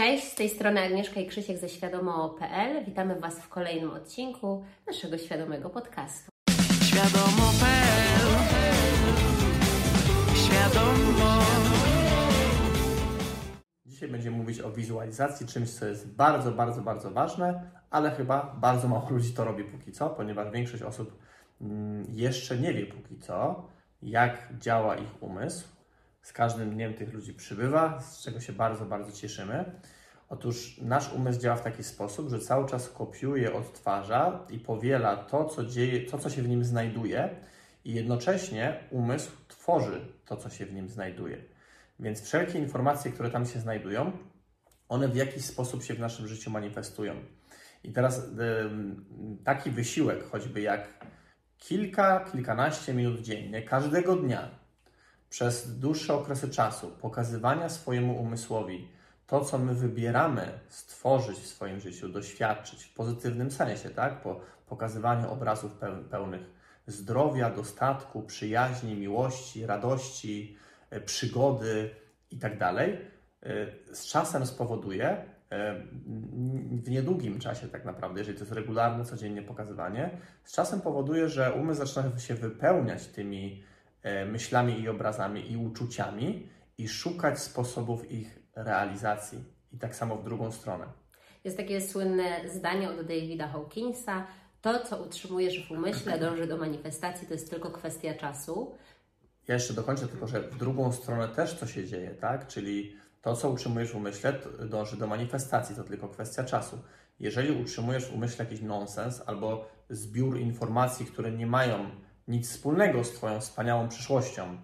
Cześć, z tej strony Agnieszka i Krzysiek ze świadomo.pl. Witamy Was w kolejnym odcinku naszego świadomego podcastu. Świadomo.pl Świadomo Dzisiaj będziemy mówić o wizualizacji, czymś, co jest bardzo, bardzo, bardzo ważne, ale chyba bardzo mało ludzi to robi póki co, ponieważ większość osób mm, jeszcze nie wie póki co, jak działa ich umysł, z każdym dniem tych ludzi przybywa, z czego się bardzo, bardzo cieszymy. Otóż nasz umysł działa w taki sposób, że cały czas kopiuje, odtwarza i powiela to, co, dzieje, to, co się w nim znajduje, i jednocześnie umysł tworzy to, co się w nim znajduje. Więc wszelkie informacje, które tam się znajdują, one w jakiś sposób się w naszym życiu manifestują. I teraz taki wysiłek, choćby jak kilka, kilkanaście minut dziennie, każdego dnia, przez dłuższe okresy czasu pokazywania swojemu umysłowi to, co my wybieramy stworzyć w swoim życiu, doświadczyć w pozytywnym sensie, tak? Po pokazywaniu obrazów pełnych zdrowia, dostatku, przyjaźni, miłości, radości, e, przygody itd., tak e, z czasem spowoduje, e, w niedługim czasie tak naprawdę, jeżeli to jest regularne, codziennie pokazywanie, z czasem powoduje, że umysł zaczyna się wypełniać tymi myślami i obrazami i uczuciami i szukać sposobów ich realizacji. I tak samo w drugą stronę. Jest takie słynne zdanie od Davida Hawkinsa: To, co utrzymujesz w umyśle, dąży do manifestacji, to jest tylko kwestia czasu. Ja jeszcze dokończę tylko, że w drugą stronę też co się dzieje, tak? Czyli to, co utrzymujesz w umyśle, dąży do manifestacji, to tylko kwestia czasu. Jeżeli utrzymujesz w umyśle jakiś nonsens albo zbiór informacji, które nie mają nic wspólnego z Twoją wspaniałą przyszłością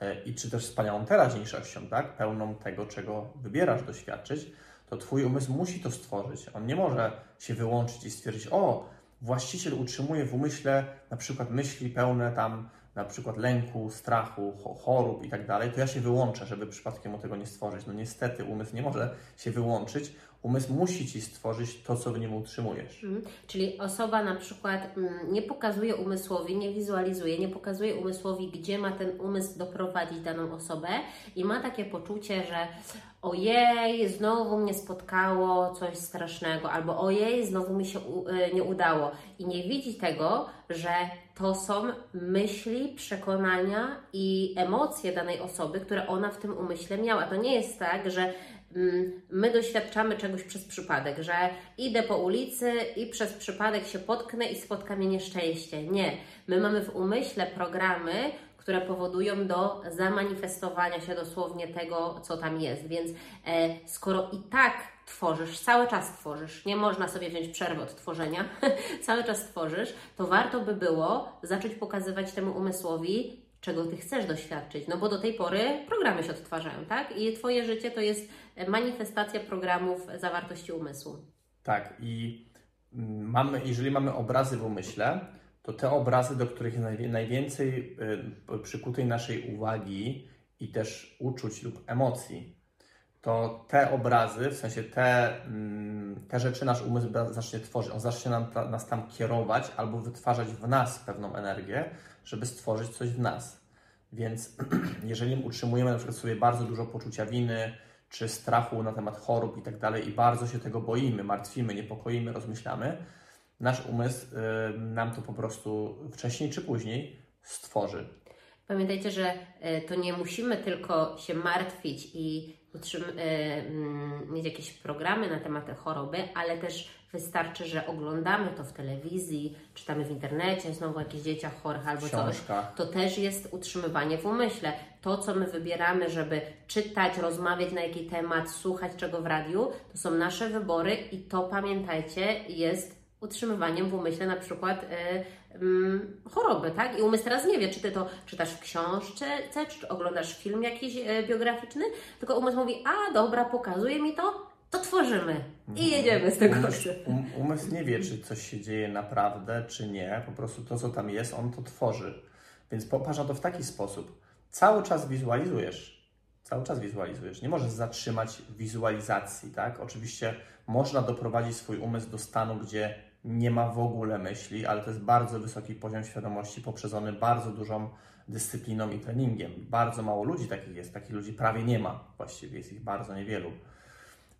e, i czy też wspaniałą teraźniejszością, tak? pełną tego, czego wybierasz doświadczyć, to Twój umysł musi to stworzyć. On nie może się wyłączyć i stwierdzić, o, właściciel utrzymuje w umyśle na przykład myśli pełne tam na przykład lęku, strachu, chorób i tak dalej, to ja się wyłączę, żeby przypadkiem o tego nie stworzyć. No niestety umysł nie może się wyłączyć, umysł musi ci stworzyć to, co w nim utrzymujesz. Mhm. Czyli osoba na przykład mm, nie pokazuje umysłowi, nie wizualizuje, nie pokazuje umysłowi, gdzie ma ten umysł doprowadzić daną osobę i ma takie poczucie, że ojej, znowu mnie spotkało coś strasznego, albo ojej, znowu mi się y, nie udało. I nie widzi tego, że to są myśli, przekonania i emocje danej osoby, które ona w tym umyśle miała. To nie jest tak, że my doświadczamy czegoś przez przypadek, że idę po ulicy i przez przypadek się potknę i spotka mnie nieszczęście. Nie. My mamy w umyśle programy, które powodują do zamanifestowania się dosłownie tego, co tam jest. Więc e, skoro i tak tworzysz, cały czas tworzysz, nie można sobie wziąć przerwy od tworzenia, cały czas tworzysz, to warto by było zacząć pokazywać temu umysłowi, czego Ty chcesz doświadczyć. No bo do tej pory programy się odtwarzają, tak? I Twoje życie to jest manifestacja programów zawartości umysłu. Tak, i mamy, jeżeli mamy obrazy w umyśle, to te obrazy, do których najwięcej y, przykutej naszej uwagi i też uczuć lub emocji, to te obrazy, w sensie te, mm, te rzeczy nasz umysł zacznie tworzyć. On zacznie nam, nas tam kierować albo wytwarzać w nas pewną energię, żeby stworzyć coś w nas. Więc jeżeli utrzymujemy na przykład sobie bardzo dużo poczucia winy, czy strachu na temat chorób i tak dalej, i bardzo się tego boimy, martwimy, niepokoimy, rozmyślamy, nasz umysł y, nam to po prostu wcześniej czy później stworzy. Pamiętajcie, że y, to nie musimy tylko się martwić i utrzym- y, mm, mieć jakieś programy na temat choroby, ale też wystarczy, że oglądamy to w telewizji, czytamy w internecie, znowu o jakichś dzieciach chorych albo Książka. coś. To też jest utrzymywanie w umyśle. To, co my wybieramy, żeby czytać, rozmawiać na jaki temat, słuchać czego w radiu, to są nasze wybory i to pamiętajcie, jest utrzymywaniem w umyśle na przykład y, y, choroby, tak? I umysł teraz nie wie, czy Ty to czytasz w książce, czy oglądasz film jakiś y, biograficzny, tylko umysł mówi, a dobra, pokazuje mi to, to tworzymy i mhm. jedziemy z tego. Umysł, um, umysł nie wie, czy coś się dzieje naprawdę, czy nie. Po prostu to, co tam jest, on to tworzy. Więc popatrz na to w taki sposób. Cały czas wizualizujesz. Cały czas wizualizujesz. Nie możesz zatrzymać wizualizacji, tak? Oczywiście można doprowadzić swój umysł do stanu, gdzie nie ma w ogóle myśli, ale to jest bardzo wysoki poziom świadomości poprzedzony bardzo dużą dyscypliną i treningiem. Bardzo mało ludzi takich jest, takich ludzi prawie nie ma, właściwie jest ich bardzo niewielu.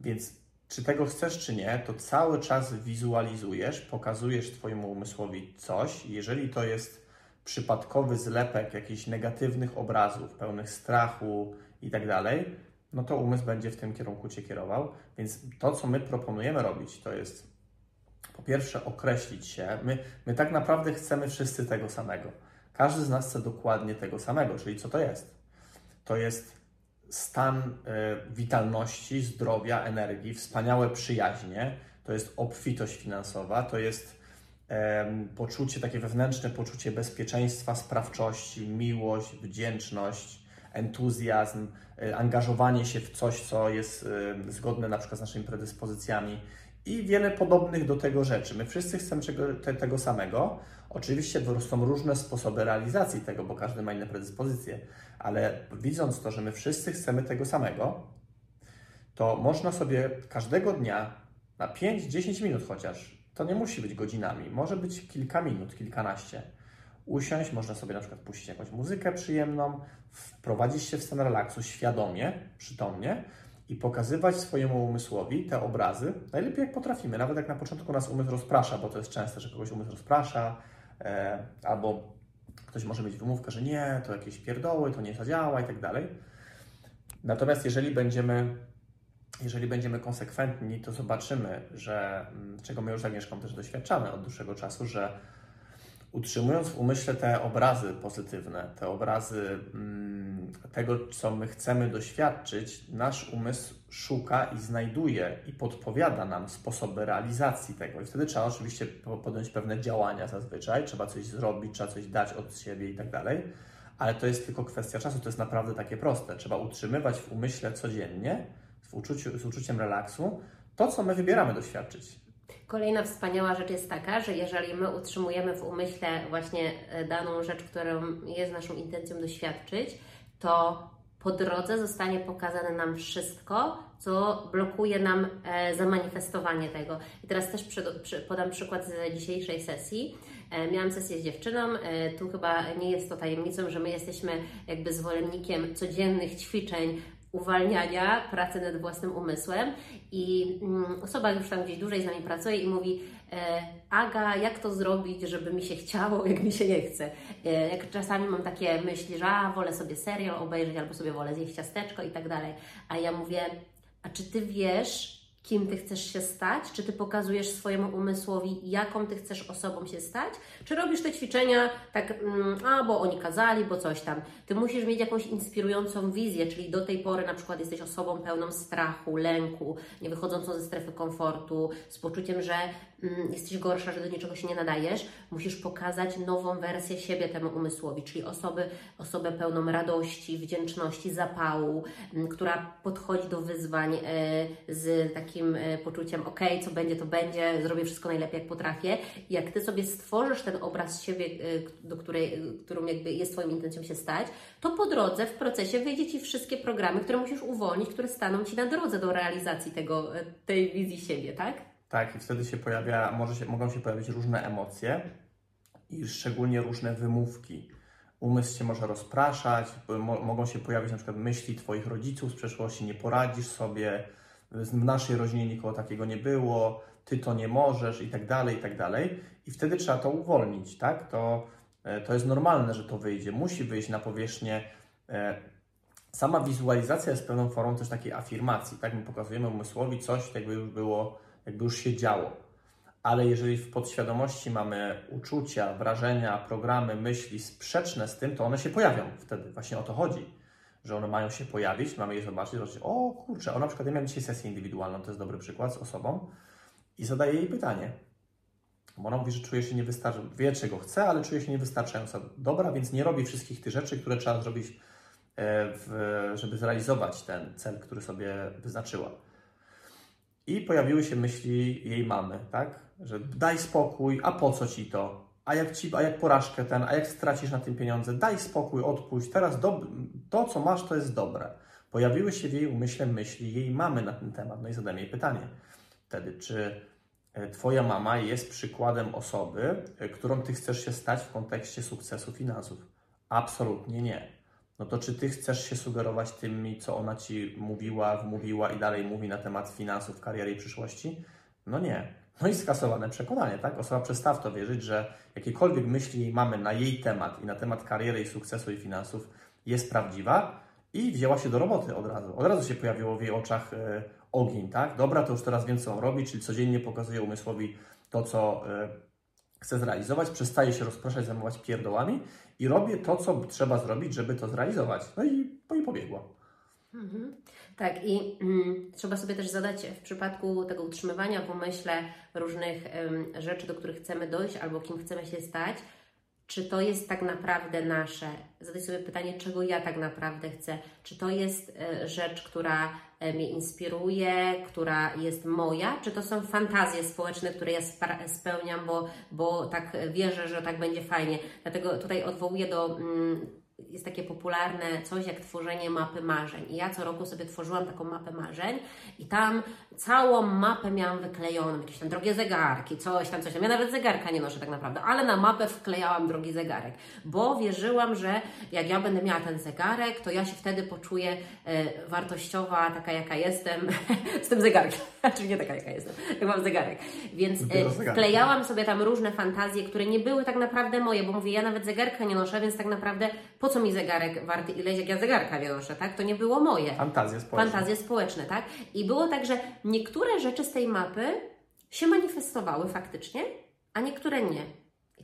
Więc czy tego chcesz, czy nie, to cały czas wizualizujesz, pokazujesz Twojemu umysłowi coś. Jeżeli to jest przypadkowy zlepek jakichś negatywnych obrazów, pełnych strachu i tak dalej, no to umysł będzie w tym kierunku Cię kierował. Więc to, co my proponujemy robić, to jest po pierwsze określić się. My, my tak naprawdę chcemy wszyscy tego samego. Każdy z nas chce dokładnie tego samego, czyli co to jest? To jest stan y, witalności, zdrowia, energii, wspaniałe przyjaźnie, to jest obfitość finansowa, to jest poczucie, takie wewnętrzne poczucie bezpieczeństwa, sprawczości, miłość, wdzięczność, entuzjazm, y, angażowanie się w coś, co jest y, zgodne na przykład z naszymi predyspozycjami i wiele podobnych do tego rzeczy. My wszyscy chcemy czego, te, tego samego. Oczywiście są różne sposoby realizacji tego, bo każdy ma inne predyspozycje, ale widząc to, że my wszyscy chcemy tego samego, to można sobie każdego dnia na 5-10 minut chociaż, to nie musi być godzinami, może być kilka minut, kilkanaście. Usiąść, można sobie na przykład puścić jakąś muzykę przyjemną, wprowadzić się w stan relaksu świadomie, przytomnie i pokazywać swojemu umysłowi te obrazy, najlepiej jak potrafimy, nawet jak na początku nas umysł rozprasza, bo to jest częste, że kogoś umysł rozprasza, e, albo ktoś może mieć wymówkę, że nie, to jakieś pierdoły, to nie zadziała i tak dalej. Natomiast jeżeli będziemy, jeżeli będziemy konsekwentni, to zobaczymy, że mm, czego my już z Agnieszką też doświadczamy od dłuższego czasu, że utrzymując w umyśle te obrazy pozytywne, te obrazy mm, tego, co my chcemy doświadczyć, nasz umysł szuka i znajduje i podpowiada nam sposoby realizacji tego. I wtedy trzeba oczywiście podjąć pewne działania zazwyczaj, trzeba coś zrobić, trzeba coś dać od siebie i tak dalej. Ale to jest tylko kwestia czasu, to jest naprawdę takie proste. Trzeba utrzymywać w umyśle codziennie, uczuciu, z uczuciem relaksu, to, co my wybieramy doświadczyć. Kolejna wspaniała rzecz jest taka, że jeżeli my utrzymujemy w umyśle właśnie e, daną rzecz, którą jest naszą intencją doświadczyć, to po drodze zostanie pokazane nam wszystko, co blokuje nam e, zamanifestowanie tego. I teraz też przy, podam przykład z dzisiejszej sesji. E, miałam sesję z dziewczyną. E, tu chyba nie jest to tajemnicą, że my jesteśmy jakby zwolennikiem codziennych ćwiczeń uwalniania, pracy nad własnym umysłem i mm, osoba już tam gdzieś dłużej z nami pracuje i mówi e, Aga, jak to zrobić, żeby mi się chciało, jak mi się nie chce. E, jak czasami mam takie myśli, że a, wolę sobie serial obejrzeć albo sobie wolę zjeść ciasteczko i tak dalej, a ja mówię, a czy Ty wiesz, kim ty chcesz się stać? Czy ty pokazujesz swojemu umysłowi, jaką ty chcesz osobą się stać? Czy robisz te ćwiczenia tak, mm, a bo oni kazali, bo coś tam. Ty musisz mieć jakąś inspirującą wizję, czyli do tej pory na przykład jesteś osobą pełną strachu, lęku, nie wychodzącą ze strefy komfortu, z poczuciem, że mm, jesteś gorsza, że do niczego się nie nadajesz. Musisz pokazać nową wersję siebie temu umysłowi, czyli osoby, osobę pełną radości, wdzięczności, zapału, mm, która podchodzi do wyzwań y, z takim takim e, poczuciem, ok, co będzie, to będzie, zrobię wszystko najlepiej, jak potrafię. Jak Ty sobie stworzysz ten obraz siebie, e, do której, e, którą jakby jest Twoją intencją się stać, to po drodze, w procesie wyjdzie Ci wszystkie programy, które musisz uwolnić, które staną Ci na drodze do realizacji tego, tej wizji siebie, tak? Tak, i wtedy się pojawia, może się, mogą się pojawić różne emocje i szczególnie różne wymówki. Umysł się może rozpraszać, mogą się pojawić na przykład myśli Twoich rodziców z przeszłości, nie poradzisz sobie, w naszej rodzinie nikogo takiego nie było, ty to nie możesz i tak dalej, i tak dalej. I wtedy trzeba to uwolnić, tak? To, e, to jest normalne, że to wyjdzie. Musi wyjść na powierzchnię. E, sama wizualizacja jest pewną formą też takiej afirmacji, tak? My pokazujemy umysłowi coś, jakby już było, jakby już się działo. Ale jeżeli w podświadomości mamy uczucia, wrażenia, programy, myśli sprzeczne z tym, to one się pojawią wtedy. Właśnie o to chodzi że one mają się pojawić, mamy je zobaczyć, zobaczyć, o kurczę, ona na przykład, ja miałem dzisiaj sesję indywidualną, to jest dobry przykład z osobą i zadaję jej pytanie. Bo ona mówi, że czuje się niewystarczająco, wie czego chce, ale czuje się niewystarczająco dobra, więc nie robi wszystkich tych rzeczy, które trzeba zrobić, e, w, żeby zrealizować ten cel, który sobie wyznaczyła. I pojawiły się myśli jej mamy, tak? Że daj spokój, a po co ci to? A jak, ci, a jak porażkę ten, a jak stracisz na tym pieniądze, daj spokój, odpuść, teraz do, to, co masz, to jest dobre. Pojawiły się w jej umyśle myśli jej mamy na ten temat. No i zadam jej pytanie wtedy, czy e, Twoja mama jest przykładem osoby, e, którą Ty chcesz się stać w kontekście sukcesu finansów? Absolutnie nie. no to czy ty chcesz się sugerować tymi, co ona ci mówiła, wmówiła i dalej mówi na temat finansów, kariery i przyszłości? No nie. No i skasowane przekonanie, tak? Osoba przestała w to wierzyć, że jakiekolwiek myśli mamy na jej temat i na temat kariery i sukcesu i finansów jest prawdziwa i wzięła się do roboty od razu. Od razu się pojawiło w jej oczach e, ogień, tak? Dobra, to już teraz co on robi, czyli codziennie pokazuje umysłowi to, co e, chce zrealizować, przestaje się rozpraszać, zajmować pierdołami i robię to, co trzeba zrobić, żeby to zrealizować. No i, no i pobiegła. Mhm. Tak, i mm, trzeba sobie też zadać w przypadku tego utrzymywania w umyśle różnych ym, rzeczy, do których chcemy dojść albo kim chcemy się stać, czy to jest tak naprawdę nasze. Zadać sobie pytanie, czego ja tak naprawdę chcę. Czy to jest y, rzecz, która y, mnie inspiruje, która jest moja, czy to są fantazje społeczne, które ja spełniam, bo, bo tak wierzę, że tak będzie fajnie. Dlatego tutaj odwołuję do. Mm, jest takie popularne coś jak tworzenie mapy marzeń. I ja co roku sobie tworzyłam taką mapę marzeń i tam całą mapę miałam wyklejoną, jakieś tam drogie zegarki, coś tam, coś tam. Ja nawet zegarka nie noszę tak naprawdę, ale na mapę wklejałam drogi zegarek, bo wierzyłam, że jak ja będę miała ten zegarek, to ja się wtedy poczuję e, wartościowa, taka jaka jestem, z tym zegarkiem. Czyli nie taka jaka jestem, jak mam zegarek. Więc e, wklejałam sobie tam różne fantazje, które nie były tak naprawdę moje, bo mówię, ja nawet zegarka nie noszę, więc tak naprawdę po co mi zegarek warty ileś, jak ja zegarka nie noszę, tak? To nie było moje. Fantazje społeczne. Fantazje społeczne, tak? I było tak, że niektóre rzeczy z tej mapy się manifestowały faktycznie, a niektóre nie.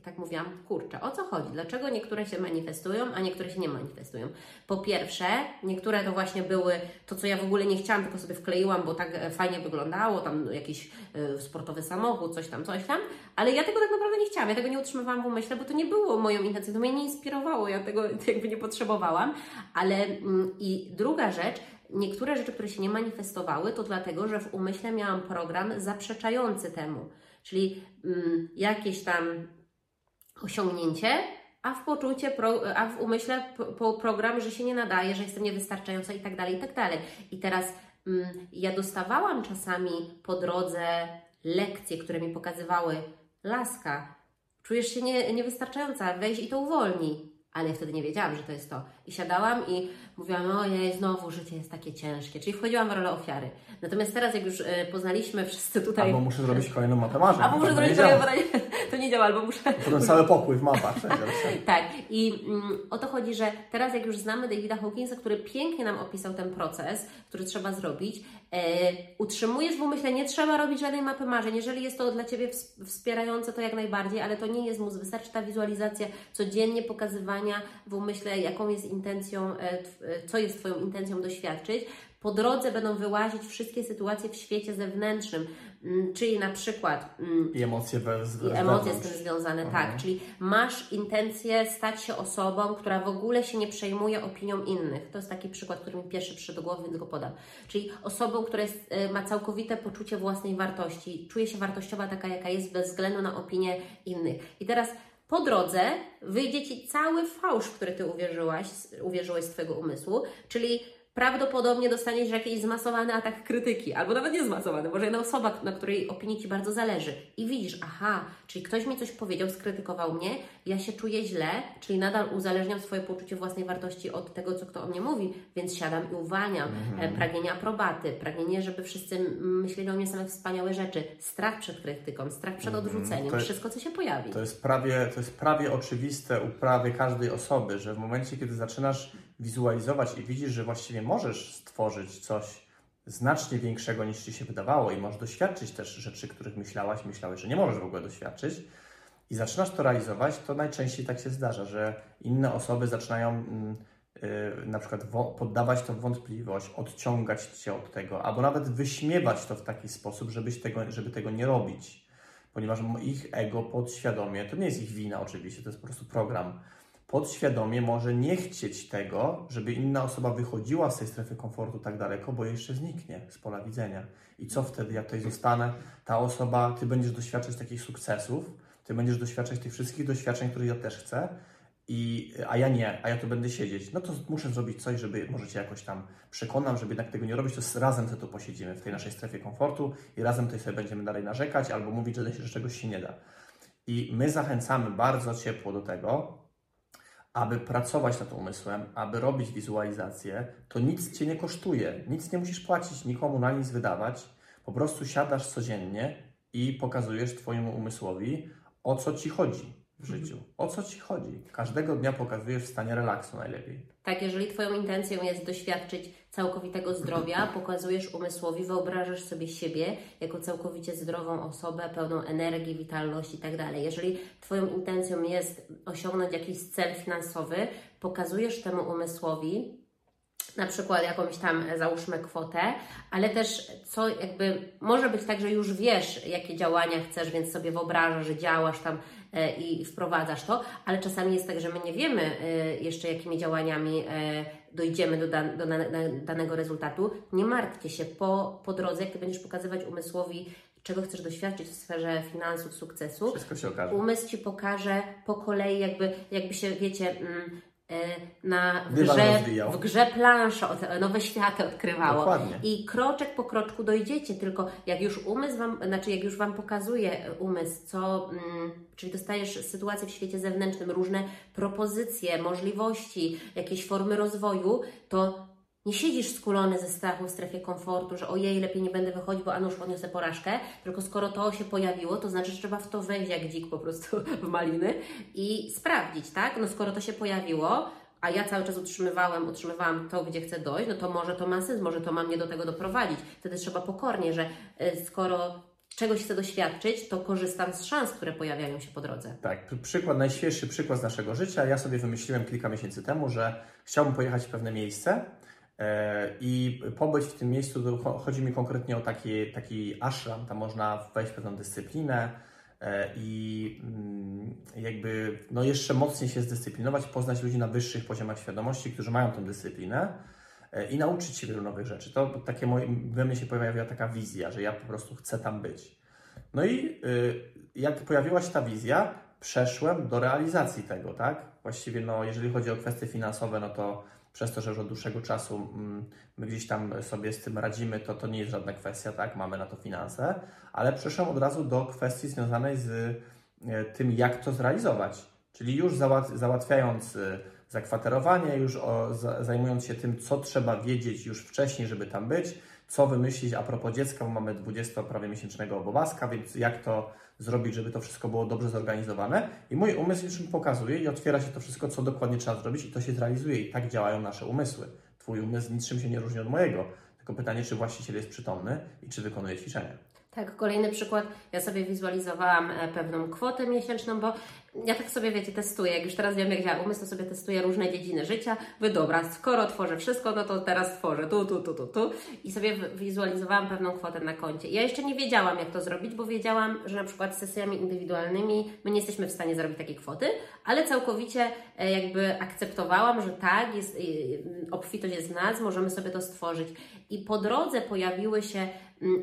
Tak mówiłam, kurczę, o co chodzi? Dlaczego niektóre się manifestują, a niektóre się nie manifestują? Po pierwsze, niektóre to właśnie były to, co ja w ogóle nie chciałam, tylko sobie wkleiłam, bo tak e, fajnie wyglądało, tam jakiś y, sportowy samochód, coś tam, coś tam, ale ja tego tak naprawdę nie chciałam, ja tego nie utrzymywałam w umyśle, bo to nie było moją intencją, to mnie nie inspirowało, ja tego jakby nie potrzebowałam, ale mm, i druga rzecz, niektóre rzeczy, które się nie manifestowały, to dlatego, że w umyśle miałam program zaprzeczający temu. Czyli mm, jakieś tam osiągnięcie, a w poczucie, a w umyśle po, program, że się nie nadaje, że jestem niewystarczająca i tak dalej, i tak dalej. I teraz mm, ja dostawałam czasami po drodze lekcje, które mi pokazywały, laska, czujesz się nie, niewystarczająca, weź i to uwolnij ale ja wtedy nie wiedziałam, że to jest to. I siadałam i mówiłam, ojej, znowu życie jest takie ciężkie, czyli wchodziłam w rolę ofiary. Natomiast teraz, jak już e, poznaliśmy wszyscy tutaj... Albo muszę zrobić kolejną mapę marzeń. Albo muszę zrobić kolejną To nie działa, albo muszę... Potem cały pokój w mapach. tak. I mm, o to chodzi, że teraz, jak już znamy Davida Hawkinsa, który pięknie nam opisał ten proces, który trzeba zrobić, e, utrzymujesz w umyśle, nie trzeba robić żadnej mapy marzeń. Jeżeli jest to dla Ciebie wspierające, to jak najbardziej, ale to nie jest mus. Wystarczy ta wizualizacja codziennie pokazywania w umyśle, jaką jest intencją, e, e, co jest Twoją intencją doświadczyć. Po drodze będą wyłazić wszystkie sytuacje w świecie zewnętrznym, mm, czyli na przykład. Mm, I emocje bez, I emocje z tym związane, tak. mhm. tak. Czyli masz intencję stać się osobą, która w ogóle się nie przejmuje opinią innych. To jest taki przykład, który mi pierwszy przyszedł do głowy, więc go podam. Czyli osobą, która jest, y, ma całkowite poczucie własnej wartości, czuje się wartościowa taka, jaka jest, bez względu na opinię innych. I teraz po drodze wyjdzie Ci cały fałsz, który Ty uwierzyłaś, uwierzyłeś z Twojego umysłu, czyli prawdopodobnie dostaniesz jakiś zmasowany atak krytyki, albo nawet nie zmasowany, może jedna osoba, na której opinii Ci bardzo zależy i widzisz, aha, czyli ktoś mi coś powiedział, skrytykował mnie, ja się czuję źle, czyli nadal uzależniam swoje poczucie własnej wartości od tego, co kto o mnie mówi, więc siadam i uwalniam. Mhm. Pragnienie aprobaty, pragnienie, żeby wszyscy myśleli o mnie same wspaniałe rzeczy, strach przed krytyką, strach przed mhm. odrzuceniem, jest, wszystko, co się pojawi. To jest, prawie, to jest prawie oczywiste u prawie każdej osoby, że w momencie, kiedy zaczynasz wizualizować i widzisz, że właściwie możesz stworzyć coś znacznie większego niż Ci się wydawało i możesz doświadczyć też rzeczy, których myślałaś, myślałeś, że nie możesz w ogóle doświadczyć i zaczynasz to realizować, to najczęściej tak się zdarza, że inne osoby zaczynają yy, na przykład poddawać to wątpliwość, odciągać Cię od tego, albo nawet wyśmiewać to w taki sposób, żebyś tego, żeby tego nie robić. Ponieważ ich ego podświadomie, to nie jest ich wina oczywiście, to jest po prostu program, podświadomie może nie chcieć tego, żeby inna osoba wychodziła z tej strefy komfortu tak daleko, bo jeszcze zniknie z pola widzenia. I co wtedy, jak tutaj zostanę, ta osoba, ty będziesz doświadczać takich sukcesów, ty będziesz doświadczać tych wszystkich doświadczeń, które ja też chcę, i, a ja nie, a ja tu będę siedzieć, no to muszę zrobić coś, żeby może Cię jakoś tam przekonam, żeby jednak tego nie robić, to razem sobie tu posiedzimy w tej naszej strefie komfortu i razem tutaj sobie będziemy dalej narzekać albo mówić, że czegoś się nie da. I my zachęcamy bardzo ciepło do tego, aby pracować nad umysłem, aby robić wizualizację, to nic Cię nie kosztuje, nic nie musisz płacić, nikomu na nic wydawać. Po prostu siadasz codziennie i pokazujesz Twojemu umysłowi, o co Ci chodzi w życiu. O co Ci chodzi? Każdego dnia pokazujesz w stanie relaksu najlepiej. Tak, jeżeli Twoją intencją jest doświadczyć całkowitego zdrowia, pokazujesz umysłowi, wyobrażasz sobie siebie jako całkowicie zdrową osobę, pełną energii, witalności i tak. Jeżeli Twoją intencją jest osiągnąć jakiś cel finansowy, pokazujesz temu umysłowi, na przykład jakąś tam, załóżmy, kwotę, ale też co jakby, może być tak, że już wiesz, jakie działania chcesz, więc sobie wyobrażasz, że działasz tam e, i wprowadzasz to, ale czasami jest tak, że my nie wiemy e, jeszcze, jakimi działaniami e, dojdziemy do, dan, do danego rezultatu. Nie martwcie się, po, po drodze, jak Ty będziesz pokazywać umysłowi, czego chcesz doświadczyć w sferze finansów, sukcesu, Wszystko się okaże. umysł Ci pokaże po kolei, jakby, jakby się, wiecie, mm, na w grze, w grze plansza nowe światy odkrywało. Dokładnie. I kroczek po kroczku dojdziecie, tylko jak już umysł Wam, znaczy jak już Wam pokazuje e, umysł, co, mm, czyli dostajesz sytuacje w świecie zewnętrznym, różne propozycje, możliwości, jakieś formy rozwoju, to nie siedzisz skulony ze strachu w strefie komfortu, że ojej, lepiej nie będę wychodzić, bo a nuż poniosę porażkę, tylko skoro to się pojawiło, to znaczy, że trzeba w to wejść jak dzik po prostu w maliny i sprawdzić, tak? No skoro to się pojawiło, a ja cały czas utrzymywałem, utrzymywałam to, gdzie chcę dojść, no to może to ma sens, może to ma mnie do tego doprowadzić. Wtedy trzeba pokornie, że y, skoro czegoś chcę doświadczyć, to korzystam z szans, które pojawiają się po drodze. Tak, pr- przykład, najświeższy przykład z naszego życia. Ja sobie wymyśliłem kilka miesięcy temu, że chciałbym pojechać w pewne miejsce i pobyć w tym miejscu. Chodzi mi konkretnie o taki, taki ashram, tam można wejść w pewną dyscyplinę e, i mm, jakby no jeszcze mocniej się zdyscyplinować, poznać ludzi na wyższych poziomach świadomości, którzy mają tę dyscyplinę e, i nauczyć się wielu nowych rzeczy. To takie moje, we mnie się pojawiła taka wizja, że ja po prostu chcę tam być. No i y, jak pojawiła się ta wizja, przeszłem do realizacji tego, tak? Właściwie, no, jeżeli chodzi o kwestie finansowe, no to przez to, że już od dłuższego czasu mm, my gdzieś tam sobie z tym radzimy, to to nie jest żadna kwestia, tak? Mamy na to finanse, ale przeszłem od razu do kwestii związanej z e, tym, jak to zrealizować. Czyli już załat- załatwiając e, zakwaterowanie, już zajmując się tym, co trzeba wiedzieć już wcześniej, żeby tam być, co wymyślić a propos dziecka, bo mamy 20 prawie miesięcznego obowiązka, więc jak to zrobić, żeby to wszystko było dobrze zorganizowane. I mój umysł już mi pokazuje i otwiera się to wszystko, co dokładnie trzeba zrobić i to się zrealizuje. I tak działają nasze umysły. Twój umysł niczym się nie różni od mojego. Tylko pytanie, czy właściciel jest przytomny i czy wykonuje ćwiczenia. Tak, kolejny przykład. Ja sobie wizualizowałam e, pewną kwotę miesięczną, bo ja tak sobie, wiecie, testuję. Jak już teraz wiem, jak działa umysł, to sobie testuję różne dziedziny życia. Wy dobra, skoro tworzę wszystko, no to teraz tworzę tu, tu, tu, tu, tu. I sobie wizualizowałam pewną kwotę na koncie. Ja jeszcze nie wiedziałam, jak to zrobić, bo wiedziałam, że na przykład z sesjami indywidualnymi my nie jesteśmy w stanie zrobić takiej kwoty, ale całkowicie e, jakby akceptowałam, że tak, jest, y, obfitość jest w nas, możemy sobie to stworzyć. I po drodze pojawiły się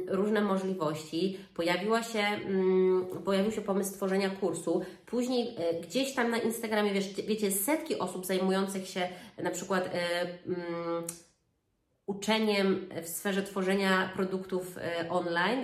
różne możliwości. Pojawiła się, mm, pojawił się pomysł stworzenia kursu. Później e, gdzieś tam na Instagramie, wiesz, wiecie, setki osób zajmujących się na przykład e, mm, uczeniem w sferze tworzenia produktów e, online,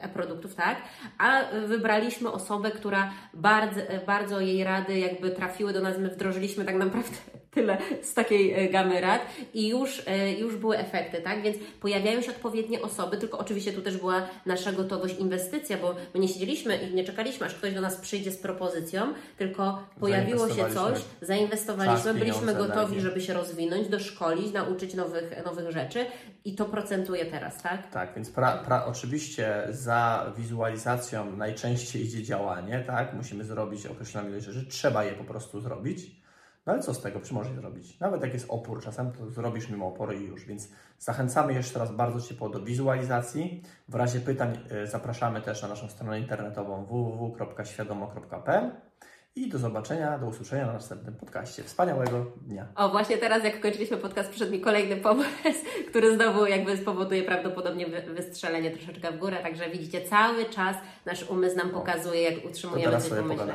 e-produktów, tak, a wybraliśmy osobę, która bardzo, bardzo jej rady jakby trafiły do nas, my wdrożyliśmy tak naprawdę tyle z takiej e, gamy rad i już, e, już były efekty, tak, więc pojawiają się odpowiednie osoby, tylko oczywiście tu też była nasza gotowość, inwestycja, bo my nie siedzieliśmy i nie czekaliśmy, aż ktoś do nas przyjdzie z propozycją, tylko pojawiło się coś, Zainwestowaliśmy czas, byliśmy gotowi, energię. żeby się rozwinąć, doszkolić, nauczyć nowych, nowych rzeczy i to procentuje teraz, tak? Tak, więc pra, pra, oczywiście za wizualizacją najczęściej idzie działanie, tak? Musimy zrobić określoną ilość rzeczy, trzeba je po prostu zrobić. No ale co z tego, czy możesz zrobić? Nawet jak jest opór czasem, to zrobisz mimo oporu i już. Więc zachęcamy jeszcze raz bardzo ciepło do wizualizacji. W razie pytań y, zapraszamy też na naszą stronę internetową www.świadomo.pl i do zobaczenia, do usłyszenia na następnym podcaście. Wspaniałego dnia. O, właśnie teraz, jak kończyliśmy podcast, przyszedł mi kolejny pomysł, który znowu jakby spowoduje prawdopodobnie wy- wystrzelenie troszeczkę w górę, także widzicie, cały czas nasz umysł nam pokazuje, jak To utrzymujemy teraz coś sobie pomyśle.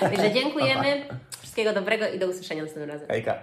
Także dziękujemy, wszystkiego dobrego i do usłyszenia następnym razem. Hejka.